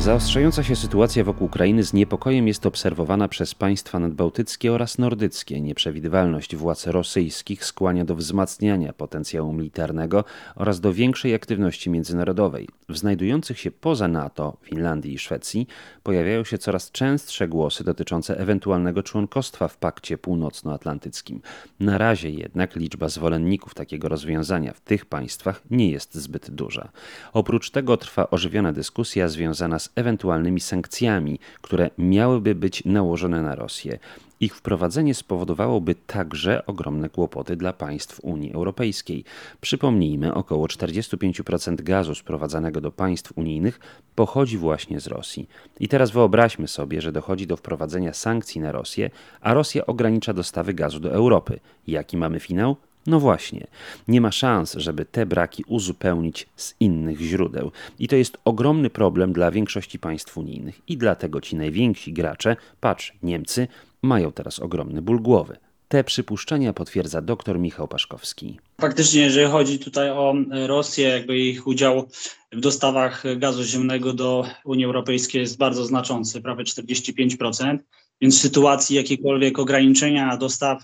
Zaostrzająca się sytuacja wokół Ukrainy z niepokojem jest obserwowana przez państwa nadbałtyckie oraz nordyckie. Nieprzewidywalność władz rosyjskich skłania do wzmacniania potencjału militarnego oraz do większej aktywności międzynarodowej. W znajdujących się poza NATO, Finlandii i Szwecji pojawiają się coraz częstsze głosy dotyczące ewentualnego członkostwa w Pakcie Północnoatlantyckim. Na razie jednak liczba zwolenników takiego rozwiązania w tych państwach nie jest zbyt duża. Oprócz tego trwa ożywiona dyskusja związana z ewentualnymi sankcjami, które miałyby być nałożone na Rosję. Ich wprowadzenie spowodowałoby także ogromne kłopoty dla państw Unii Europejskiej. Przypomnijmy, około 45% gazu sprowadzanego do państw unijnych pochodzi właśnie z Rosji. I teraz wyobraźmy sobie, że dochodzi do wprowadzenia sankcji na Rosję, a Rosja ogranicza dostawy gazu do Europy. Jaki mamy finał? No właśnie, nie ma szans, żeby te braki uzupełnić z innych źródeł. I to jest ogromny problem dla większości państw unijnych. I dlatego ci najwięksi gracze, patrz, Niemcy, mają teraz ogromny ból głowy. Te przypuszczenia potwierdza dr Michał Paszkowski. Faktycznie, jeżeli chodzi tutaj o Rosję, jakby ich udział w dostawach gazu ziemnego do Unii Europejskiej jest bardzo znaczący, prawie 45%, więc w sytuacji jakiekolwiek ograniczenia dostaw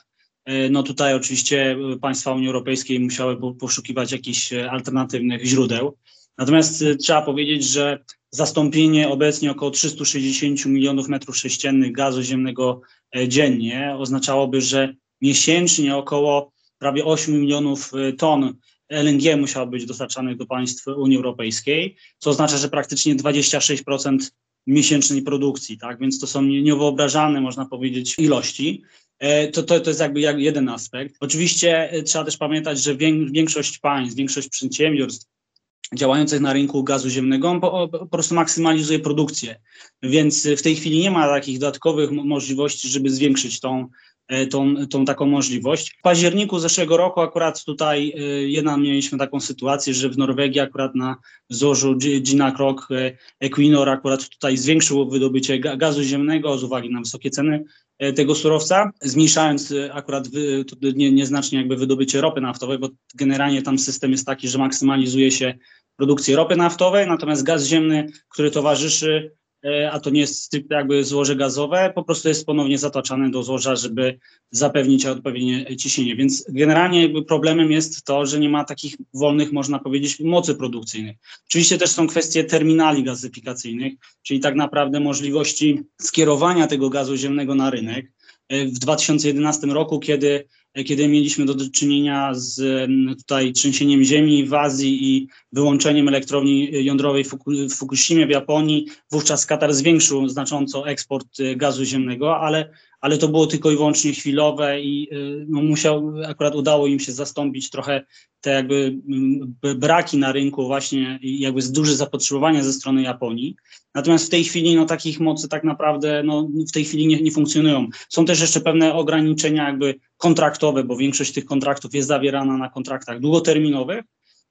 no tutaj oczywiście państwa Unii Europejskiej musiały poszukiwać jakichś e, alternatywnych źródeł. Natomiast e, trzeba powiedzieć, że zastąpienie obecnie około 360 milionów metrów sześciennych gazu ziemnego dziennie oznaczałoby, że miesięcznie około prawie 8 milionów ton LNG musiało być dostarczanych do państw Unii Europejskiej, co oznacza, że praktycznie 26% miesięcznej produkcji, tak? Więc to są niewyobrażalne, można powiedzieć, ilości. E, to, to, to jest jakby jeden aspekt. Oczywiście e, trzeba też pamiętać, że większość państw, większość przedsiębiorstw działających na rynku gazu ziemnego po, po, prostu maksymalizuje produkcję. Więc w tej chwili nie ma takich dodatkowych możliwości, żeby zwiększyć tą, e, tą, tą taką możliwość. W październiku zeszłego roku akurat tutaj jedna mieliśmy taką sytuację, że w Norwegii akurat na złożu Gina Krok Equinor akurat tutaj zwiększył wydobycie gazu ziemnego z uwagi na wysokie ceny E, tego surowca, zmniejszając e, akurat nie, nieznacznie jakby wydobycie ropy naftowej, bo generalnie tam system jest taki, że maksymalizuje się produkcję ropy naftowej, natomiast gaz ziemny, który towarzyszy E, a to nie jest jakby złoże gazowe, po prostu jest ponownie zataczane do złoża, żeby zapewnić odpowiednie ciśnienie. Więc generalnie jakby problemem jest to, że nie ma takich wolnych, można powiedzieć, mocy produkcyjnych. Oczywiście też są kwestie terminali gazyfikacyjnych, czyli tak naprawdę możliwości skierowania tego gazu ziemnego na rynek. E, w 2011 roku, kiedy kiedy mieliśmy do czynienia z tutaj trzęsieniem ziemi w Azji i wyłączeniem elektrowni jądrowej w Fukushimie w Japonii, wówczas Katar zwiększył znacząco eksport y, gazu ziemnego, ale ale to było tylko i wyłącznie chwilowe i y, no, musiał, akurat udało im się zastąpić trochę te jakby mm, braki na rynku właśnie jakby duże zapotrzebowanie ze strony Japonii. Natomiast w tej chwili no takich mocy tak naprawdę no, w tej chwili nie, nie funkcjonują. Są też jeszcze pewne ograniczenia jakby kontraktowe, bo większość tych kontraktów jest zawierana na kontraktach długoterminowych,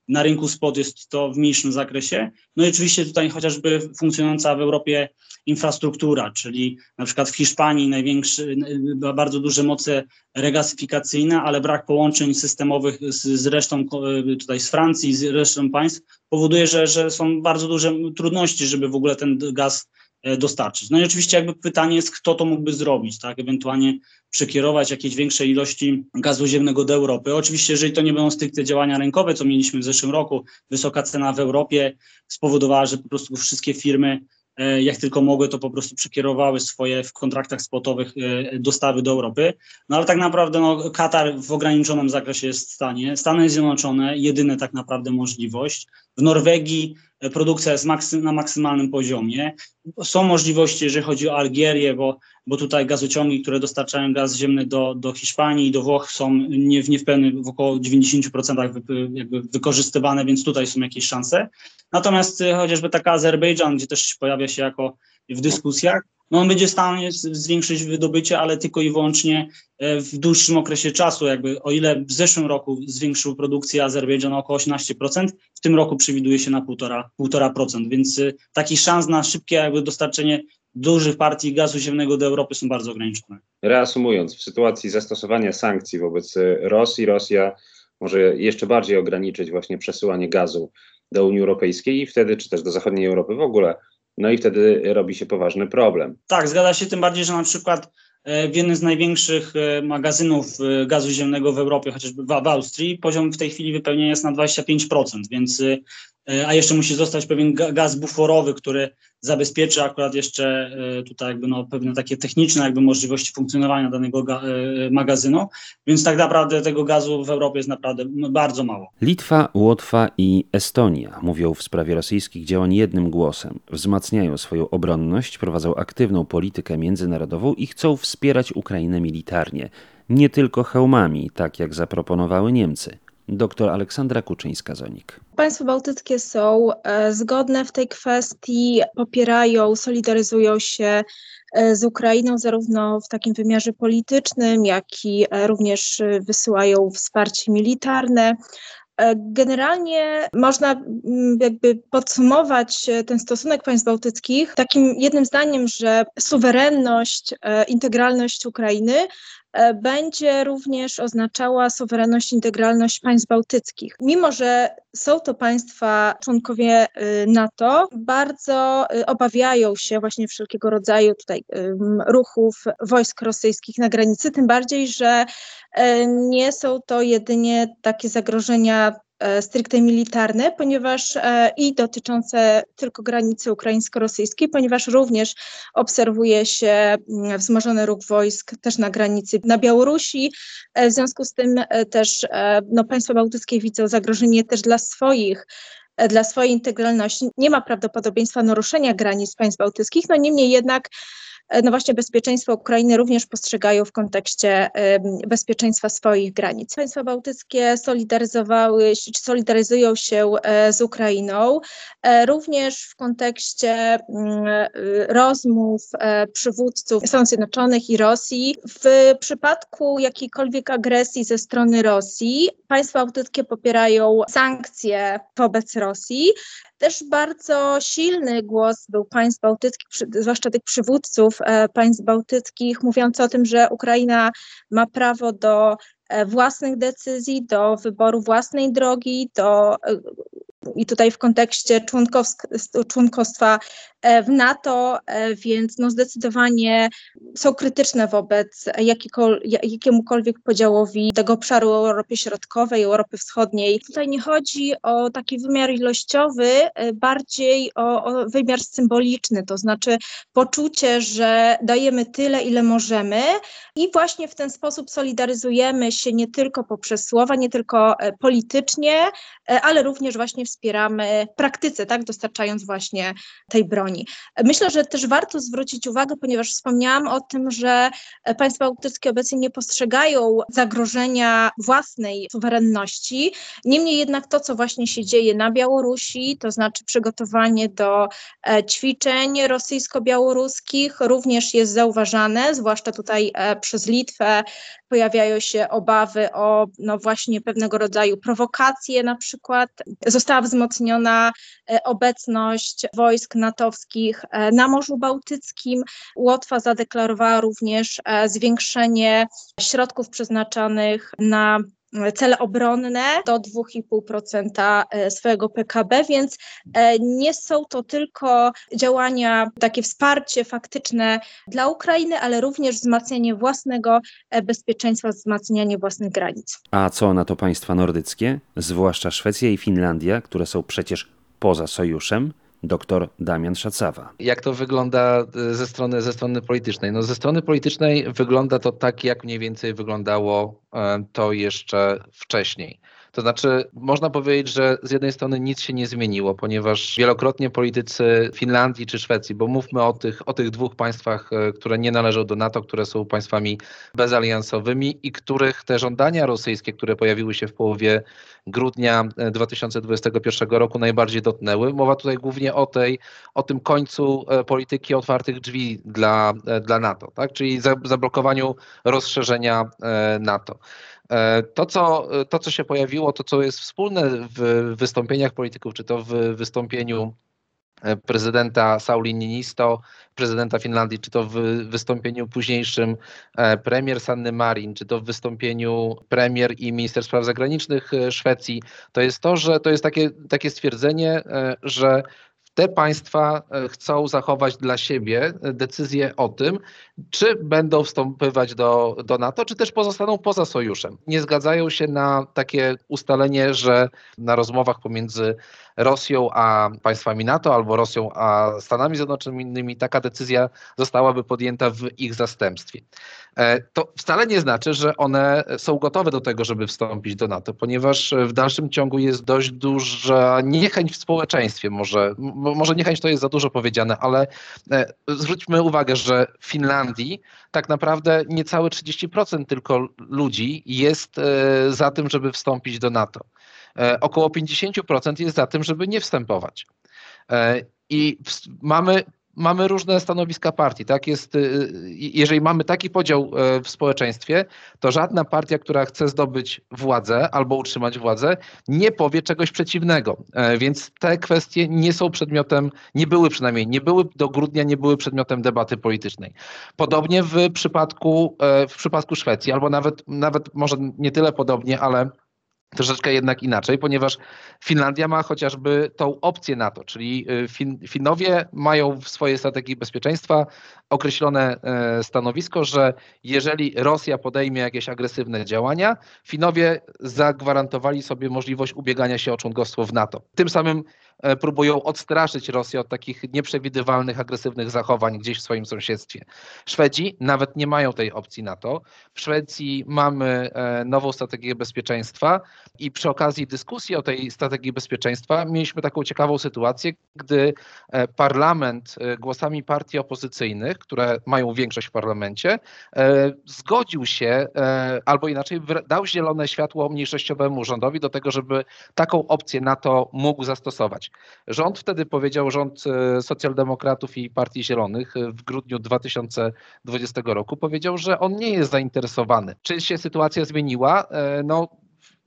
na rynku spot jest to w mniejszym zakresie. No i oczywiście tutaj chociażby funkcjonująca w Europie infrastruktura, czyli na przykład w Hiszpanii największe, bardzo duże moce regasyfikacyjne, ale brak połączeń systemowych z, z resztą, tutaj z Francji, z resztą państw powoduje, że, że są bardzo duże trudności, żeby w ogóle ten gaz dostarczyć. No i oczywiście jakby pytanie jest, kto to mógłby zrobić, tak? Ewentualnie przekierować jakieś większe ilości gazu ziemnego do Europy. Oczywiście, jeżeli to nie będą stricte działania rynkowe, co mieliśmy w zeszłym roku, wysoka cena w Europie spowodowała, że po prostu wszystkie firmy E, jak tylko mogły, to po prostu przekierowały swoje w kontraktach spotowych e, dostawy do Europy. No ale tak naprawdę no, Katar w ograniczonym zakresie jest w stanie. Stany Zjednoczone, jedyna tak naprawdę możliwość. W Norwegii e, produkcja jest maksy, na maksymalnym poziomie. Są możliwości, jeżeli chodzi o Algierię, bo, bo tutaj gazociągi, które dostarczają gaz ziemny do, do Hiszpanii i do Włoch są nie, nie w pełnym, w około 90% wy, jakby wykorzystywane, więc tutaj są jakieś szanse. Natomiast y, chociażby taka Azerbejdżan, gdzie też pojawia się jako w dyskusjach, no on będzie w stanie zwiększyć wydobycie, ale tylko i wyłącznie e, w dłuższym okresie czasu. Jakby o ile w zeszłym roku zwiększył produkcję Azerbejdżan o około 18%, w tym roku przewiduje się na 1,5%, więc y, takich szans na szybkie jakby dostarczenie dużych partii gazu ziemnego do Europy są bardzo ograniczone. Reasumując, w sytuacji zastosowania sankcji wobec Rosji, Rosja może jeszcze bardziej ograniczyć właśnie przesyłanie gazu do Unii Europejskiej i wtedy, czy też do zachodniej Europy w ogóle. No i wtedy robi się poważny problem. Tak, zgadza się, tym bardziej, że na przykład e, w jednym z największych e, magazynów e, gazu ziemnego w Europie, chociażby w, Austrii, poziom w tej chwili wypełnienia jest na 25%, więc a jeszcze musi zostać pewien gaz buforowy, który zabezpieczy akurat jeszcze tutaj jakby no pewne takie techniczne jakby możliwości funkcjonowania danego magazynu, więc tak naprawdę tego gazu w Europie jest naprawdę bardzo mało. Litwa, Łotwa i Estonia mówią w sprawie rosyjskich działań jednym głosem. Wzmacniają swoją obronność, prowadzą aktywną politykę międzynarodową i chcą wspierać Ukrainę militarnie, nie tylko hełmami, tak jak zaproponowały Niemcy. Dr Aleksandra Kuczyńska-Zonik. Państwa bałtyckie są e, zgodne w tej kwestii, popierają, solidaryzują się e, z Ukrainą zarówno w takim wymiarze politycznym, jak i e, również wysyłają wsparcie militarne. Generalnie można jakby podsumować ten stosunek państw bałtyckich takim jednym zdaniem, że suwerenność, integralność Ukrainy będzie również oznaczała suwerenność, integralność państw bałtyckich. Mimo, że są to państwa członkowie y, NATO, bardzo y, obawiają się właśnie wszelkiego rodzaju tutaj ruchów wojsk rosyjskich na granicy, tym bardziej, że e, nie są to jedynie takie zagrożenia E, stricte militarne, ponieważ e, i dotyczące tylko granicy ukraińsko-rosyjskiej, ponieważ również obserwuje się mm, wzmożony ruch wojsk też na granicy na Białorusi. E, w związku z tym też no, państwa bałtyckie widzą zagrożenie też dla swoich dla swojej integralności. Nie ma prawdopodobieństwa naruszenia granic państw bałtyckich, no niemniej jednak E, no właśnie bezpieczeństwo Ukrainy również postrzegają w kontekście bezpieczeństwa swoich granic. Państwa bałtyckie solidaryzowały, solidaryzują się e, z Ukrainą, e, również w kontekście mm, rozmów przywódców Stanów Zjednoczonych i Rosji. W przypadku jakiejkolwiek agresji ze strony Rosji, państwa bałtyckie popierają sankcje wobec Rosji. Też bardzo silny głos był państw bałtyckich, zwłaszcza tych przywódców e, państw bałtyckich, mówiący o tym, że Ukraina ma prawo do e, własnych decyzji, do wyboru własnej drogi, do e, i tutaj w kontekście członkostwa w NATO, e, więc no zdecydowanie są krytyczne wobec jakiemukolwiek podziałowi tego obszaru Europy Środkowej, Europy Wschodniej. Tutaj nie chodzi o taki wymiar ilościowy, e, bardziej o, o wymiar symboliczny, to znaczy poczucie, że dajemy tyle, ile możemy i właśnie w ten sposób solidaryzujemy się nie tylko poprzez słowa, nie tylko politycznie, ale również właśnie wspieramy praktyce, tak, dostarczając właśnie tej broni. Myślę, że też warto zwrócić uwagę, ponieważ wspomniałam o tym, że państwa bałtyckie obecnie nie postrzegają zagrożenia własnej suwerenności. Niemniej jednak to, co właśnie się dzieje na Białorusi, to znaczy przygotowanie do e, ćwiczeń rosyjsko-białoruskich, również jest zauważane, zwłaszcza tutaj e, przez Litwę pojawiają się obawy o no właśnie pewnego rodzaju prowokacje na przykład. Została wzmocniona e, obecność wojsk natowskich e, na Morzu Bałtyckim. Łotwa zadeklarowała również e, zwiększenie środków przeznaczanych na cele obronne do 2,5% e, swojego PKB, więc e, nie są to tylko działania, takie wsparcie faktyczne dla Ukrainy, ale również wzmacnianie własnego e, bezpieczeństwa, wzmacnianie własnych granic. A co na to państwa nordyckie, zwłaszcza Szwecja i Finlandia, które są przecież poza sojuszem? Dr Damian Szacawa. Jak to wygląda e, ze strony, ze strony politycznej? No ze strony politycznej wygląda to tak, jak mniej więcej wyglądało e, to jeszcze wcześniej. To znaczy, można powiedzieć, że z jednej strony nic się nie zmieniło, ponieważ wielokrotnie politycy Finlandii czy Szwecji, bo mówmy o tych, o tych dwóch państwach, e, które nie należą do NATO, które są państwami bezaliansowymi i których te żądania rosyjskie, które pojawiły się w połowie grudnia 2021 e, roku, najbardziej dotknęły. Mowa tutaj głównie o, tej, o tym końcu e, polityki otwartych drzwi dla, dla NATO, tak? czyli zablokowaniu rozszerzenia NATO. E, to co, to, co się pojawiło, to, co jest wspólne w wystąpieniach polityków, czy to w wystąpieniu prezydenta Sauli Niinisto, prezydenta Finlandii, czy to w wystąpieniu późniejszym premier Sanny Marin, czy to w wystąpieniu premier i minister spraw zagranicznych Szwecji, to jest to, że to jest takie, takie stwierdzenie, że te państwa e, chcą zachować dla siebie decyzję o tym, czy będą wstępować do, do NATO, czy też pozostaną poza sojuszem. Nie zgadzają się na takie ustalenie, że na rozmowach pomiędzy Rosją a państwami NATO albo Rosją a Stanami Zjednoczonymi taka decyzja zostałaby podjęta w ich zastępstwie. E, to wcale nie znaczy, że one są gotowe do tego, żeby wstąpić do NATO, ponieważ w dalszym ciągu jest dość duża niechęć w społeczeństwie. Może, może niechęć to jest za dużo powiedziane, ale e, zwróćmy uwagę, że w Finlandii tak naprawdę niecałe 30% tylko ludzi jest e, za tym, żeby wstąpić do NATO. Około 50% jest za tym, żeby nie wstępować. I mamy mamy różne stanowiska partii. Tak jest, y, y, jeżeli mamy taki podział e, w społeczeństwie, to żadna partia, która chce zdobyć władzę albo utrzymać władzę, nie powie czegoś przeciwnego. E, więc te kwestie nie są przedmiotem, nie były przynajmniej, nie były do grudnia, nie były przedmiotem debaty politycznej. Podobnie w przypadku, e, w przypadku Szwecji, albo nawet, nawet może nie tyle podobnie, ale troszeczkę jednak inaczej, ponieważ Finlandia ma chociażby tą opcję NATO, czyli y, fin Finowie mają w swojej strategii bezpieczeństwa określone e, stanowisko, że jeżeli Rosja podejmie jakieś agresywne działania, Finowie zagwarantowali sobie możliwość ubiegania się o członkostwo w NATO. Tym samym próbują odstraszyć Rosję od takich nieprzewidywalnych, agresywnych zachowań gdzieś w swoim sąsiedztwie. Szwedzi nawet nie mają tej opcji NATO. W Szwecji mamy e, nową strategię bezpieczeństwa i przy okazji dyskusji o tej strategii bezpieczeństwa mieliśmy taką ciekawą sytuację, gdy e, parlament głosami partii opozycyjnych, które mają większość w parlamencie, zgodził się albo inaczej dał zielone światło mniejszościowemu rządowi do tego, żeby taką opcję NATO mógł zastosować. Rząd wtedy powiedział, rząd e, socjaldemokratów i Partii Zielonych e, w grudniu 2020 roku powiedział, że on nie jest zainteresowany. Czy się sytuacja zmieniła? E, no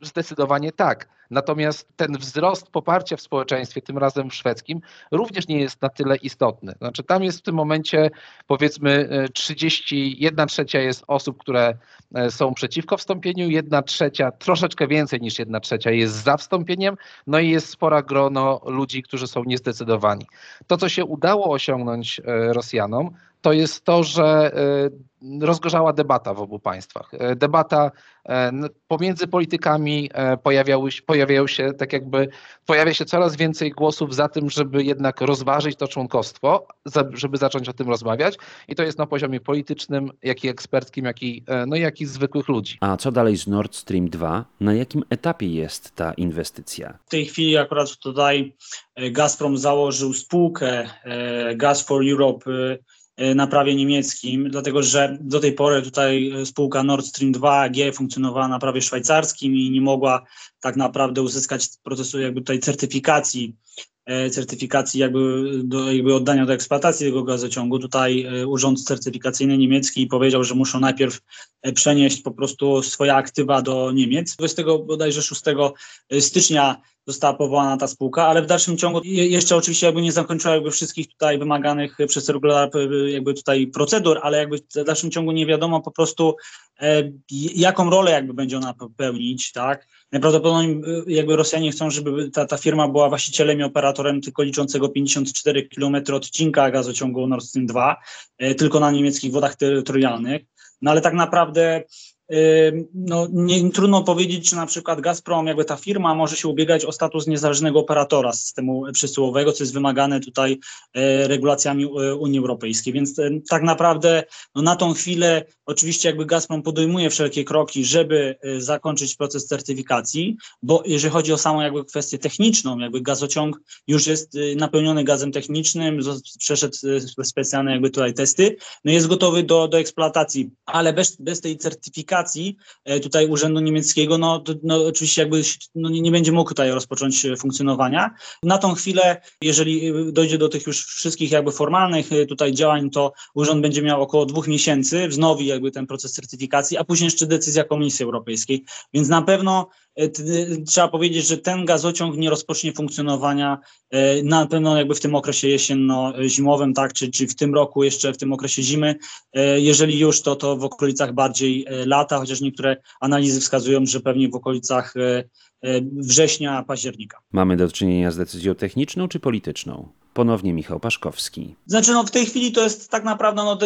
zdecydowanie tak. Natomiast ten wzrost poparcia w społeczeństwie, tym razem szwedzkim, również nie jest na tyle istotny. Znaczy tam jest w tym momencie powiedzmy 31 e, trzecia jest osób, które e, są przeciwko wstąpieniu, jedna trzecia, troszeczkę więcej niż jedna trzecia jest za wstąpieniem, no i jest spora grono ludzi, którzy są niezdecydowani. To, co się udało osiągnąć e, Rosjanom, to jest to, że rozgorzała debata w obu państwach. Debata pomiędzy politykami pojawiały, pojawiają się tak jakby, pojawia się coraz więcej głosów za tym, żeby jednak rozważyć to członkostwo, żeby zacząć o tym rozmawiać i to jest na poziomie politycznym, jak i eksperckim, jak i, e, no, jak i zwykłych ludzi. A co dalej z Nord Stream 2? Na jakim etapie jest ta inwestycja? W tej chwili akurat tutaj e, Gazprom założył spółkę e, Gas for Europe na prawie niemieckim, dlatego że do tej pory tutaj spółka Nord Stream 2 AG funkcjonowała na prawie szwajcarskim i nie mogła tak naprawdę uzyskać procesu jakby tutaj certyfikacji E, certyfikacji jakby, do, jakby oddania do eksploatacji tego gazociągu. Tutaj e, Urząd Certyfikacyjny Niemiecki powiedział, że muszą najpierw e, przenieść po prostu swoje aktywa do Niemiec. 20 bodajże 6 stycznia została powołana ta spółka, ale w dalszym ciągu jeszcze oczywiście jakby nie zakończyła jakby wszystkich tutaj wymaganych przez regulator jakby tutaj procedur, ale jakby w dalszym ciągu nie wiadomo po prostu jaką rolę jakby będzie ona pełnić, tak? Najprawdopodobniej jakby Rosjanie chcą, żeby ta, ta firma była właścicielem i operatorem tylko liczącego 54 km odcinka gazociągu Nord Stream 2, e, tylko na niemieckich wodach terytorialnych. No ale tak naprawdę no, nie, trudno powiedzieć, czy na przykład Gazprom, jakby ta firma może się ubiegać o status niezależnego operatora systemu przesyłowego, co jest wymagane tutaj e, regulacjami e, Unii Europejskiej. Więc e, tak naprawdę no, na tą chwilę oczywiście jakby Gazprom podejmuje wszelkie kroki, żeby zakończyć proces certyfikacji, bo jeżeli chodzi o samą jakby kwestię techniczną, jakby gazociąg już jest napełniony gazem technicznym, przeszedł specjalne jakby tutaj testy, no jest gotowy do, do eksploatacji, ale bez, bez tej certyfikacji E, tutaj urzędu niemieckiego, no, no oczywiście jakby no, nie, nie będzie mógł tutaj rozpocząć e, funkcjonowania. Na tą chwilę, jeżeli e, dojdzie do tych już wszystkich jakby formalnych tutaj działań, to urząd będzie miał około dwóch miesięcy, wznowi jakby ten proces certyfikacji, a później jeszcze decyzja Komisji Europejskiej. Więc na pewno trzeba powiedzieć, że ten gazociąg nie rozpocznie funkcjonowania na pewno jakby w tym okresie jesienno-zimowym, tak, czy, czy w tym roku jeszcze w tym okresie zimy. Jeżeli już, to, to w okolicach bardziej lata, chociaż niektóre analizy wskazują, że pewnie w okolicach września, października. Mamy do czynienia z decyzją techniczną czy polityczną? Ponownie Michał Paszkowski. Znaczy, no w tej chwili to jest tak naprawdę no,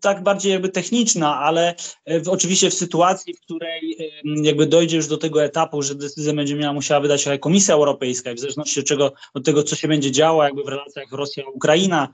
tak bardziej jakby techniczna, ale e, w, oczywiście w sytuacji, w której jakby dojdzie już do tego etapu, że decyzję będzie miała musiała wydać Komisja Europejska i w zależności od, czego, od tego, co się będzie działo jakby w relacjach Rosja-Ukraina,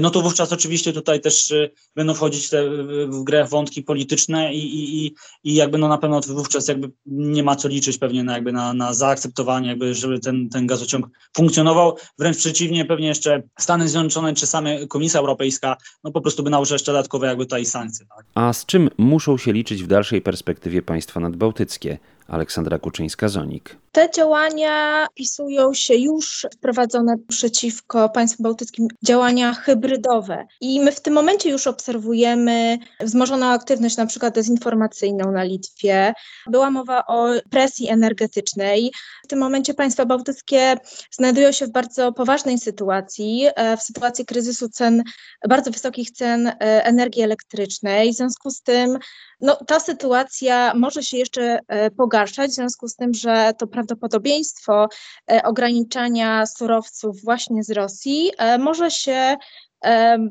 no to wówczas oczywiście tutaj też będą wchodzić te w grę wątki polityczne i, i, i, i jakby no na pewno wówczas jakby nie ma co liczyć pewnie na, jakby na, na zaakceptowanie, jakby żeby ten, ten gazociąg funkcjonował. Wręcz przeciwnie, pewnie jeszcze Stany Zjednoczone czy same Komisja Europejska no po prostu by nałożyła jeszcze dodatkowe jakby tutaj sankcje. Tak? A z czym muszą się liczyć w dalszej perspektywie państwa nadbałtyckie? Aleksandra Kuczyńska-Zonik. Te działania wpisują się już wprowadzone przeciwko państwom bałtyckim działania hybrydowe. I my w tym momencie już obserwujemy wzmożoną aktywność na przykład dezinformacyjną na Litwie. Była mowa o presji energetycznej. W tym momencie państwa bałtyckie znajdują się w bardzo poważnej sytuacji, e, w sytuacji kryzysu cen, bardzo wysokich cen e, energii elektrycznej. W związku z tym no, ta sytuacja może się jeszcze e, pogarszać, w związku z tym, że to prawdopodobieństwo e, ograniczania surowców właśnie z Rosji e, może się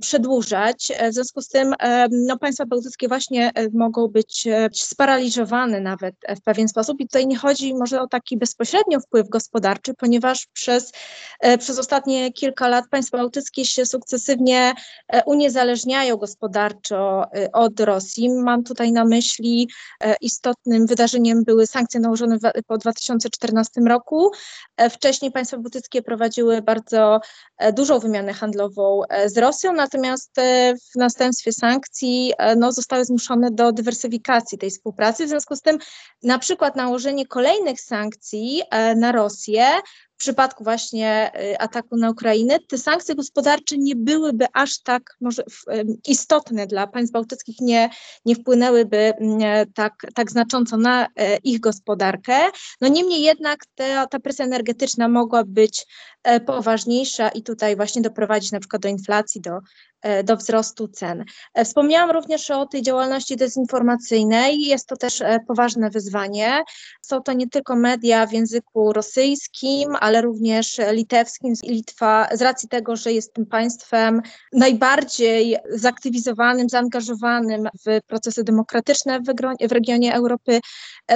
przedłużać. W związku z tym no, państwa bałtyckie właśnie e, mogą być e, sparaliżowane nawet w pewien sposób i tutaj nie chodzi może o taki bezpośrednio wpływ gospodarczy, ponieważ przez, e, przez ostatnie kilka lat państwa bałtyckie się sukcesywnie uniezależniają gospodarczo od Rosji. Mam tutaj na myśli istotnym wydarzeniem były sankcje nałożone po 2014 roku. Wcześniej państwa bałtyckie prowadziły bardzo dużą wymianę handlową z z Rosją, natomiast e, w następstwie sankcji e, no, zostały zmuszone do dywersyfikacji tej współpracy. W związku z tym na przykład nałożenie kolejnych sankcji e, na Rosję w przypadku właśnie ataku na Ukrainę, te sankcje gospodarcze nie byłyby aż tak może istotne dla państw bałtyckich, nie, nie wpłynęłyby tak, tak znacząco na ich gospodarkę. No niemniej jednak te, ta presja energetyczna mogła być E, poważniejsza i tutaj właśnie doprowadzić na przykład do inflacji, do, e, do wzrostu cen. E, wspomniałam również o tej działalności dezinformacyjnej. Jest to też poważne wyzwanie. Są to nie tylko media w języku rosyjskim, ale również litewskim. Litwa z racji tego, że jest tym państwem najbardziej zaktywizowanym, zaangażowanym w procesy demokratyczne w regionie Europy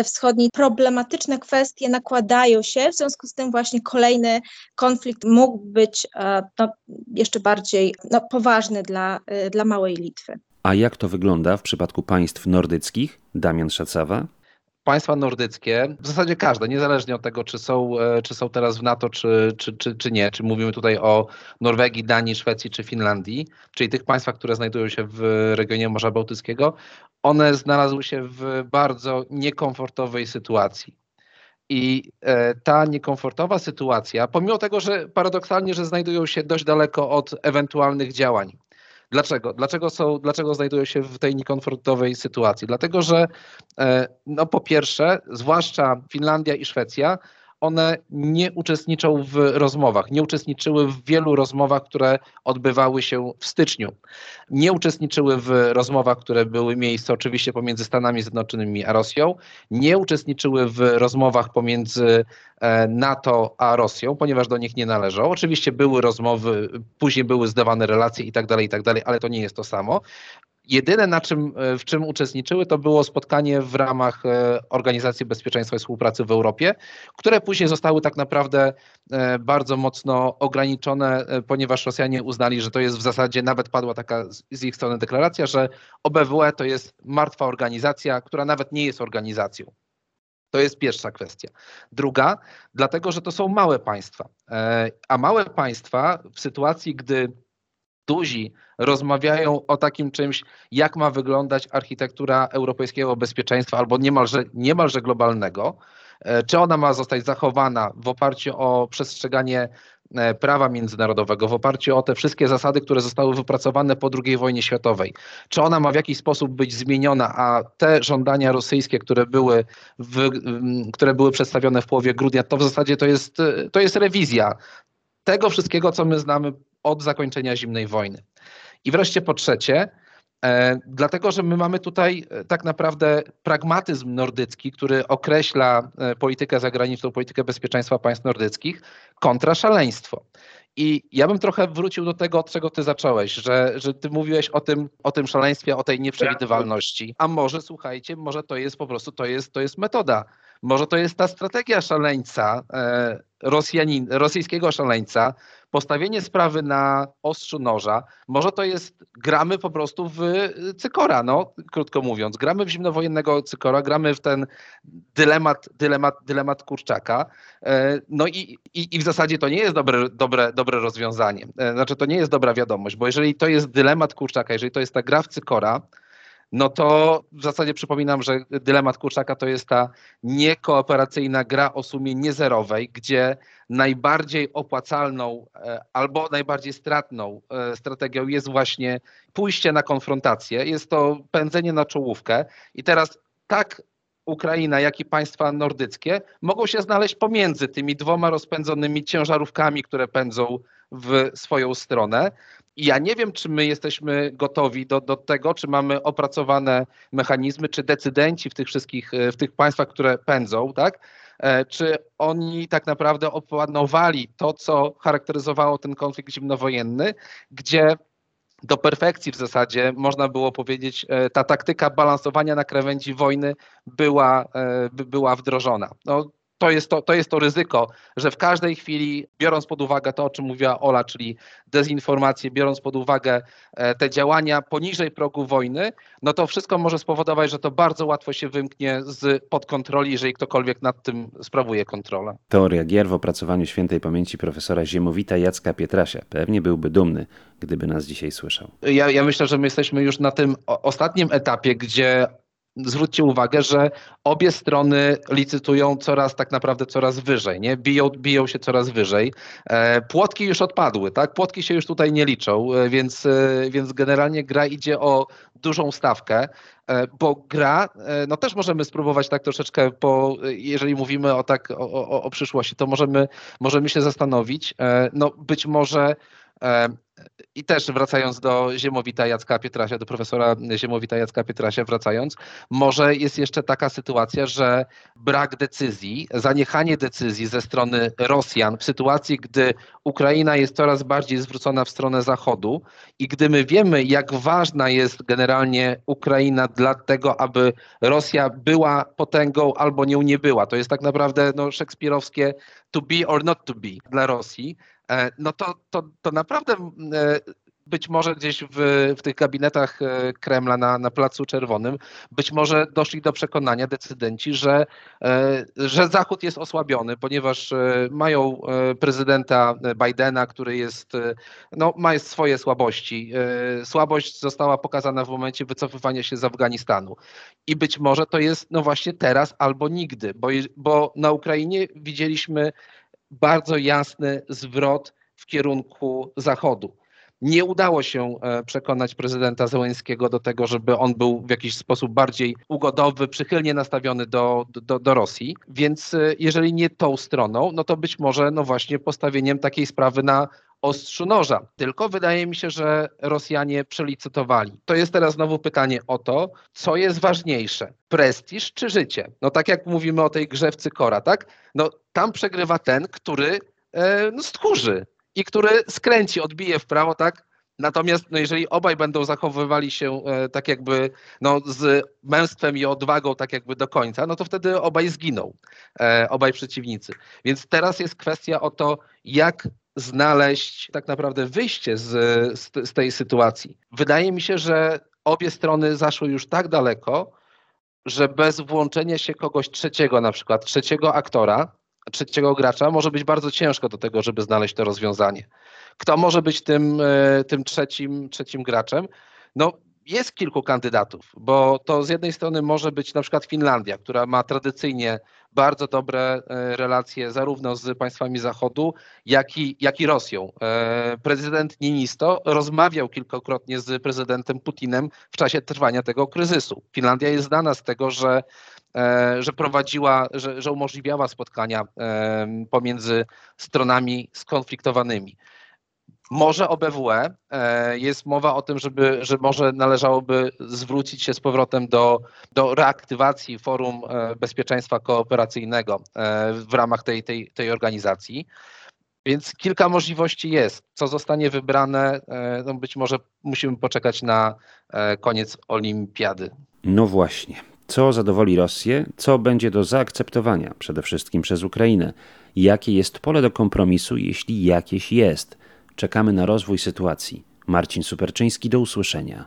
Wschodniej, problematyczne kwestie nakładają się, w związku z tym właśnie kolejny konflikt mógł być e, no, jeszcze bardziej no, poważny dla, e, dla małej Litwy. A jak to wygląda w przypadku państw nordyckich? Damian Szacawa? Państwa nordyckie, w zasadzie każde, niezależnie od tego, czy są, e, czy są teraz w NATO, czy, czy, czy, czy nie, czy mówimy tutaj o Norwegii, Danii, Szwecji czy Finlandii, czyli tych państwach, które znajdują się w regionie Morza Bałtyckiego, one znalazły się w bardzo niekomfortowej sytuacji. I e, ta niekomfortowa sytuacja, pomimo tego, że paradoksalnie, że znajdują się dość daleko od ewentualnych działań. Dlaczego? Dlaczego, są, dlaczego znajdują się w tej niekomfortowej sytuacji? Dlatego, że e, no po pierwsze, zwłaszcza Finlandia i Szwecja one nie uczestniczą w rozmowach, nie uczestniczyły w wielu rozmowach, które odbywały się w styczniu. Nie uczestniczyły w rozmowach, które były miejsce oczywiście pomiędzy Stanami Zjednoczonymi a Rosją, nie uczestniczyły w rozmowach pomiędzy e, NATO a Rosją, ponieważ do nich nie należą. Oczywiście były rozmowy, później były zdawane relacje i tak dalej, i tak dalej, ale to nie jest to samo. Jedyne, na czym, e, w czym uczestniczyły, to było spotkanie w ramach e, Organizacji Bezpieczeństwa i Współpracy w Europie, które później zostały tak naprawdę e, bardzo mocno ograniczone, ponieważ Rosjanie uznali, że to jest w zasadzie, nawet padła taka z ich strony deklaracja, że OBWE to jest martwa organizacja, która nawet nie jest organizacją. To jest pierwsza kwestia. Druga, dlatego, że to są małe państwa. A małe państwa w sytuacji, gdy duzi rozmawiają o takim czymś, jak ma wyglądać architektura europejskiego bezpieczeństwa albo niemalże, niemalże globalnego, e, czy ona ma zostać zachowana w oparciu o przestrzeganie e, prawa międzynarodowego, w oparciu o te wszystkie zasady, które zostały wypracowane po II wojnie światowej, czy ona ma w jakiś sposób być zmieniona, a te żądania rosyjskie, które były, w, które były przedstawione w połowie grudnia, to w zasadzie to jest, to jest rewizja tego wszystkiego, co my znamy od zakończenia zimnej wojny. I wreszcie po trzecie, E, dlatego, że my mamy tutaj e, tak naprawdę pragmatyzm nordycki, który określa e, politykę zagraniczną, politykę bezpieczeństwa państw nordyckich kontra szaleństwo. I ja bym trochę wrócił do tego, od czego ty zacząłeś, że, że ty mówiłeś o tym, o tym szaleństwie, o tej nieprzewidywalności. A może słuchajcie, może to jest po prostu to jest, to jest metoda. Może to jest ta strategia szaleńca, Rosjanin, rosyjskiego szaleńca, postawienie sprawy na ostrzu noża, może to jest, gramy po prostu w cykora, no, krótko mówiąc. Gramy w zimnowojennego cykora, gramy w ten dylemat, dylemat, dylemat Kurczaka. E, no i, i, i w zasadzie to nie jest dobre, dobre, dobre rozwiązanie. E, znaczy to nie jest dobra wiadomość, bo jeżeli to jest dylemat Kurczaka, jeżeli to jest ta gra w cykora, no to w zasadzie przypominam, że dylemat Kurczaka to jest ta niekooperacyjna gra o sumie niezerowej, gdzie najbardziej opłacalną e, albo najbardziej stratną e, strategią jest właśnie pójście na konfrontację, jest to pędzenie na czołówkę i teraz tak Ukraina, jak i państwa nordyckie mogą się znaleźć pomiędzy tymi dwoma rozpędzonymi ciężarówkami, które pędzą w swoją stronę. I ja nie wiem, czy my jesteśmy gotowi do, do tego, czy mamy opracowane mechanizmy, czy decydenci w tych wszystkich, w tych państwach, które pędzą, tak? E, czy oni tak naprawdę opłanowali to, co charakteryzowało ten konflikt zimnowojenny, gdzie do perfekcji w zasadzie, można było powiedzieć, e, ta taktyka balansowania na krawędzi wojny była, e, była wdrożona. No, to jest to, to jest to ryzyko, że w każdej chwili, biorąc pod uwagę to, o czym mówiła Ola, czyli dezinformację, biorąc pod uwagę e, te działania poniżej progu wojny, no to wszystko może spowodować, że to bardzo łatwo się wymknie z pod kontroli, jeżeli ktokolwiek nad tym sprawuje kontrolę. Teoria gier w opracowaniu świętej pamięci profesora Ziemowita Jacka Pietrasia. Pewnie byłby dumny, gdyby nas dzisiaj słyszał. Ja, ja myślę, że my jesteśmy już na tym ostatnim etapie, gdzie zwróćcie uwagę, że obie strony licytują coraz tak naprawdę coraz wyżej, nie? Biją, biją się coraz wyżej. E, płotki już odpadły, tak? Płotki się już tutaj nie liczą, e, więc, e, więc generalnie gra idzie o dużą stawkę, bo gra, no też możemy spróbować tak troszeczkę, po, jeżeli mówimy o tak o, o, o przyszłości, to możemy, możemy się zastanowić, no być może i też wracając do Ziemowita Jacka Pietrasia, do profesora Ziemowita Jacka Pietrasia wracając, może jest jeszcze taka sytuacja, że brak decyzji, zaniechanie decyzji ze strony Rosjan w sytuacji, gdy Ukraina jest coraz bardziej zwrócona w stronę Zachodu i gdy my wiemy, jak ważna jest generalnie Ukraina dla tego, aby Rosja była potęgą albo nią nie była. To jest tak naprawdę no, szekspirowskie to be or not to be dla Rosji. E, no to, to, to naprawdę e, być może gdzieś w, w tych gabinetach e, Kremla na, na Placu Czerwonym, być może doszli do przekonania decydenci, że, że Zachód jest osłabiony, ponieważ mają prezydenta Bidena, który jest, no, ma swoje słabości. Słabość została pokazana w momencie wycofywania się z Afganistanu. I być może to jest no właśnie teraz albo nigdy, bo, bo na Ukrainie widzieliśmy bardzo jasny zwrot w kierunku Zachodu. Nie udało się e, przekonać prezydenta Zełenskiego do tego, żeby on był w jakiś sposób bardziej ugodowy, przychylnie nastawiony do, do, do Rosji. Więc e, jeżeli nie tą stroną, no to być może no właśnie postawieniem takiej sprawy na ostrzu noża. Tylko wydaje mi się, że Rosjanie przelicytowali. To jest teraz znowu pytanie o to, co jest ważniejsze, prestiż czy życie? No tak jak mówimy o tej grze w cykora, tak? No tam przegrywa ten, który e, no, stchórzy i który skręci, odbije w prawo, tak? Natomiast no, jeżeli obaj będą zachowywali się e, tak jakby no, z męstwem i odwagą tak jakby do końca, no to wtedy obaj zginą, e, obaj przeciwnicy. Więc teraz jest kwestia o to, jak znaleźć tak naprawdę wyjście z, z, z tej sytuacji. Wydaje mi się, że obie strony zaszły już tak daleko, że bez włączenia się kogoś trzeciego, na przykład trzeciego aktora, trzeciego gracza, może być bardzo ciężko do tego, żeby znaleźć to rozwiązanie. Kto może być tym, e, tym trzecim, trzecim graczem? No, jest kilku kandydatów, bo to z jednej strony może być na przykład Finlandia, która ma tradycyjnie bardzo dobre e, relacje zarówno z państwami Zachodu, jak i, jak i Rosją. E, prezydent Niinisto rozmawiał kilkakrotnie z prezydentem Putinem w czasie trwania tego kryzysu. Finlandia jest znana z tego, że że prowadziła, że, że umożliwiała spotkania pomiędzy stronami skonfliktowanymi. Może OBWE e, jest mowa o tym, żeby, że może należałoby zwrócić się z powrotem do, do reaktywacji Forum e, Bezpieczeństwa Kooperacyjnego e, w ramach tej, tej, tej organizacji. Więc kilka możliwości jest. Co zostanie wybrane, no być może musimy poczekać na koniec olimpiady. No właśnie. Co zadowoli Rosję, co będzie do zaakceptowania, przede wszystkim przez Ukrainę? Jakie jest pole do kompromisu, jeśli jakieś jest? Czekamy na rozwój sytuacji. Marcin Superczyński, do usłyszenia.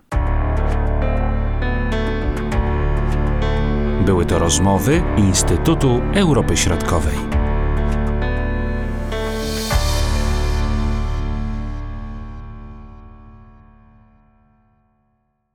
Były to rozmowy Instytutu Europy Środkowej.